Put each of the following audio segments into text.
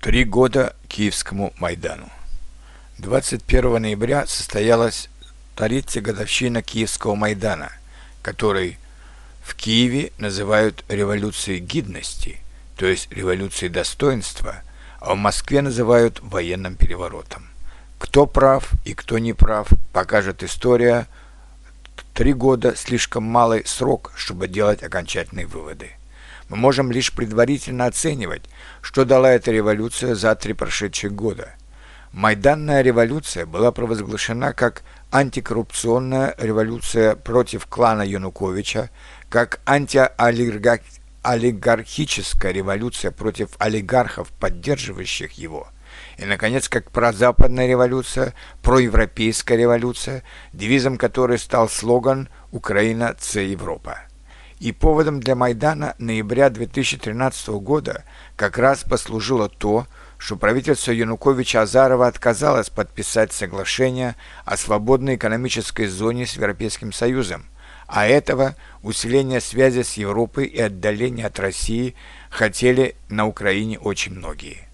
Три года Киевскому Майдану. 21 ноября состоялась третья годовщина Киевского Майдана, который в Киеве называют революцией гидности, то есть революцией достоинства, а в Москве называют военным переворотом. Кто прав и кто не прав, покажет история. Три года – слишком малый срок, чтобы делать окончательные выводы. Мы можем лишь предварительно оценивать, что дала эта революция за три прошедших года. Майданная революция была провозглашена как антикоррупционная революция против клана Януковича, как антиолигархическая революция против олигархов, поддерживающих его – и, наконец, как прозападная революция, проевропейская революция, девизом которой стал слоган «Украина – це Европа». И поводом для Майдана ноября 2013 года как раз послужило то, что правительство Януковича Азарова отказалось подписать соглашение о свободной экономической зоне с Европейским Союзом, а этого усиления связи с Европой и отдаления от России хотели на Украине очень многие.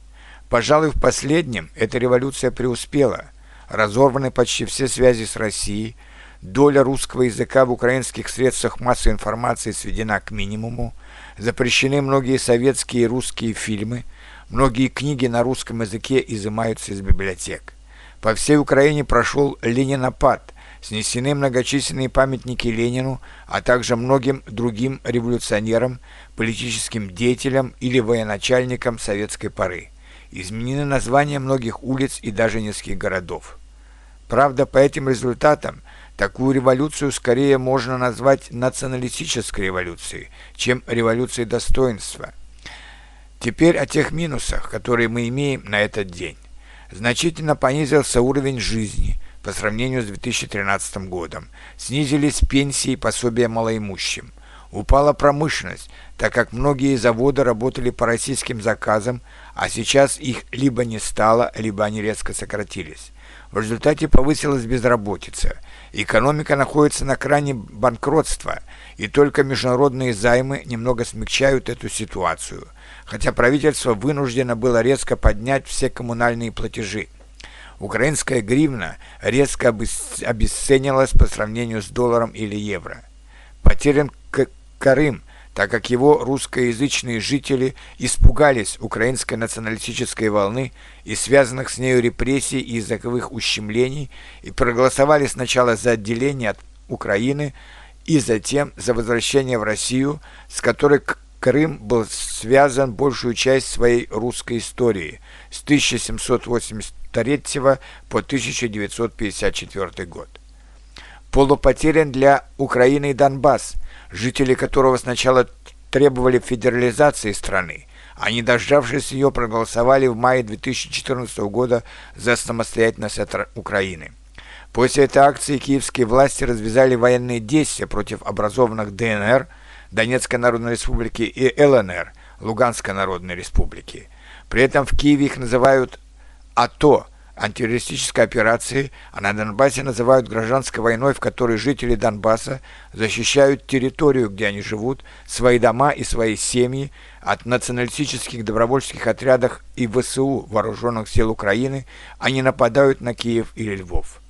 Пожалуй, в последнем эта революция преуспела. Разорваны почти все связи с Россией, доля русского языка в украинских средствах массовой информации сведена к минимуму, запрещены многие советские и русские фильмы, многие книги на русском языке изымаются из библиотек. По всей Украине прошел ленинопад, снесены многочисленные памятники Ленину, а также многим другим революционерам, политическим деятелям или военачальникам советской поры. Изменены названия многих улиц и даже нескольких городов. Правда, по этим результатам Такую революцию скорее можно назвать националистической революцией, чем революцией достоинства. Теперь о тех минусах, которые мы имеем на этот день. Значительно понизился уровень жизни по сравнению с 2013 годом. Снизились пенсии и пособия малоимущим. Упала промышленность, так как многие заводы работали по российским заказам, а сейчас их либо не стало, либо они резко сократились. В результате повысилась безработица. Экономика находится на кране банкротства, и только международные займы немного смягчают эту ситуацию, хотя правительство вынуждено было резко поднять все коммунальные платежи. Украинская гривна резко обесценилась по сравнению с долларом или евро. Потерян Крым так как его русскоязычные жители испугались украинской националистической волны и связанных с нею репрессий и языковых ущемлений и проголосовали сначала за отделение от Украины и затем за возвращение в Россию, с которой Крым был связан большую часть своей русской истории с 1783 по 1954 год. Полупотерян для Украины и Донбасс – жители которого сначала требовали федерализации страны, а не дождавшись ее, проголосовали в мае 2014 года за самостоятельность от Украины. После этой акции киевские власти развязали военные действия против образованных ДНР, Донецкой Народной Республики и ЛНР, Луганской Народной Республики. При этом в Киеве их называют АТО – антитеррористической операции, а на Донбассе называют гражданской войной, в которой жители Донбасса защищают территорию, где они живут, свои дома и свои семьи от националистических добровольческих отрядов и ВСУ, вооруженных сил Украины, они нападают на Киев или Львов.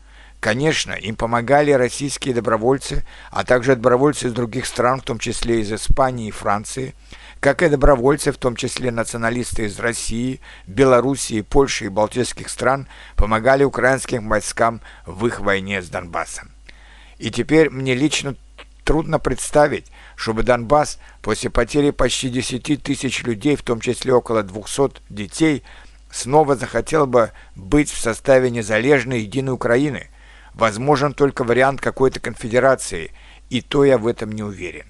Конечно, им помогали российские добровольцы, а также добровольцы из других стран, в том числе из Испании и Франции – как и добровольцы, в том числе националисты из России, Белоруссии, Польши и Балтийских стран, помогали украинским войскам в их войне с Донбассом. И теперь мне лично трудно представить, чтобы Донбасс после потери почти 10 тысяч людей, в том числе около 200 детей, снова захотел бы быть в составе незалежной единой Украины. Возможен только вариант какой-то конфедерации, и то я в этом не уверен.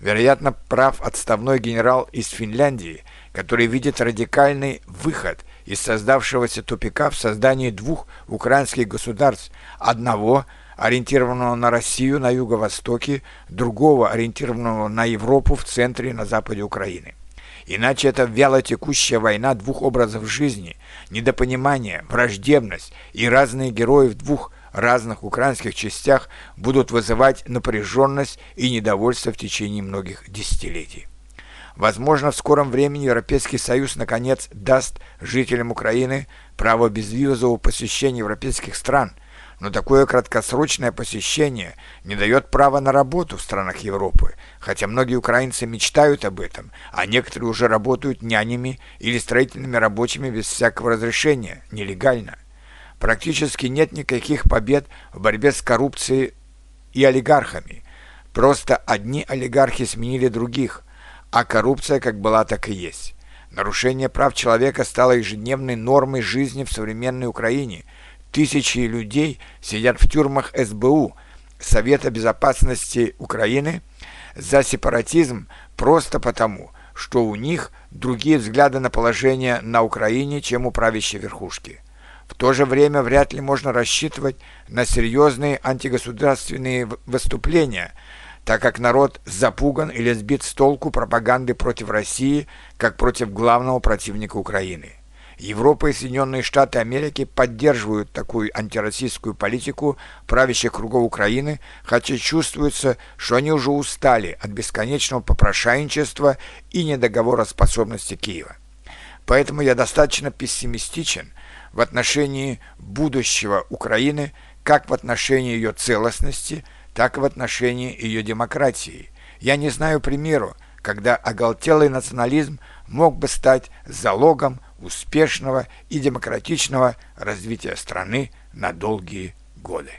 Вероятно, прав отставной генерал из Финляндии, который видит радикальный выход из создавшегося тупика в создании двух украинских государств, одного ориентированного на Россию на юго-востоке, другого ориентированного на Европу в центре и на западе Украины. Иначе это вяло текущая война двух образов жизни, недопонимание, враждебность и разные герои в двух разных украинских частях будут вызывать напряженность и недовольство в течение многих десятилетий. Возможно, в скором времени Европейский Союз наконец даст жителям Украины право безвизового посещения европейских стран, но такое краткосрочное посещение не дает права на работу в странах Европы, хотя многие украинцы мечтают об этом, а некоторые уже работают нянями или строительными рабочими без всякого разрешения, нелегально. Практически нет никаких побед в борьбе с коррупцией и олигархами. Просто одни олигархи сменили других, а коррупция как была, так и есть. Нарушение прав человека стало ежедневной нормой жизни в современной Украине. Тысячи людей сидят в тюрьмах СБУ, Совета безопасности Украины, за сепаратизм просто потому, что у них другие взгляды на положение на Украине, чем у правящей верхушки. В то же время вряд ли можно рассчитывать на серьезные антигосударственные выступления, так как народ запуган или сбит с толку пропаганды против России, как против главного противника Украины. Европа и Соединенные Штаты Америки поддерживают такую антироссийскую политику правящих кругов Украины, хотя чувствуется, что они уже устали от бесконечного попрошайничества и недоговороспособности Киева. Поэтому я достаточно пессимистичен в отношении будущего Украины, как в отношении ее целостности, так и в отношении ее демократии. Я не знаю примеру, когда оголтелый национализм мог бы стать залогом успешного и демократичного развития страны на долгие годы.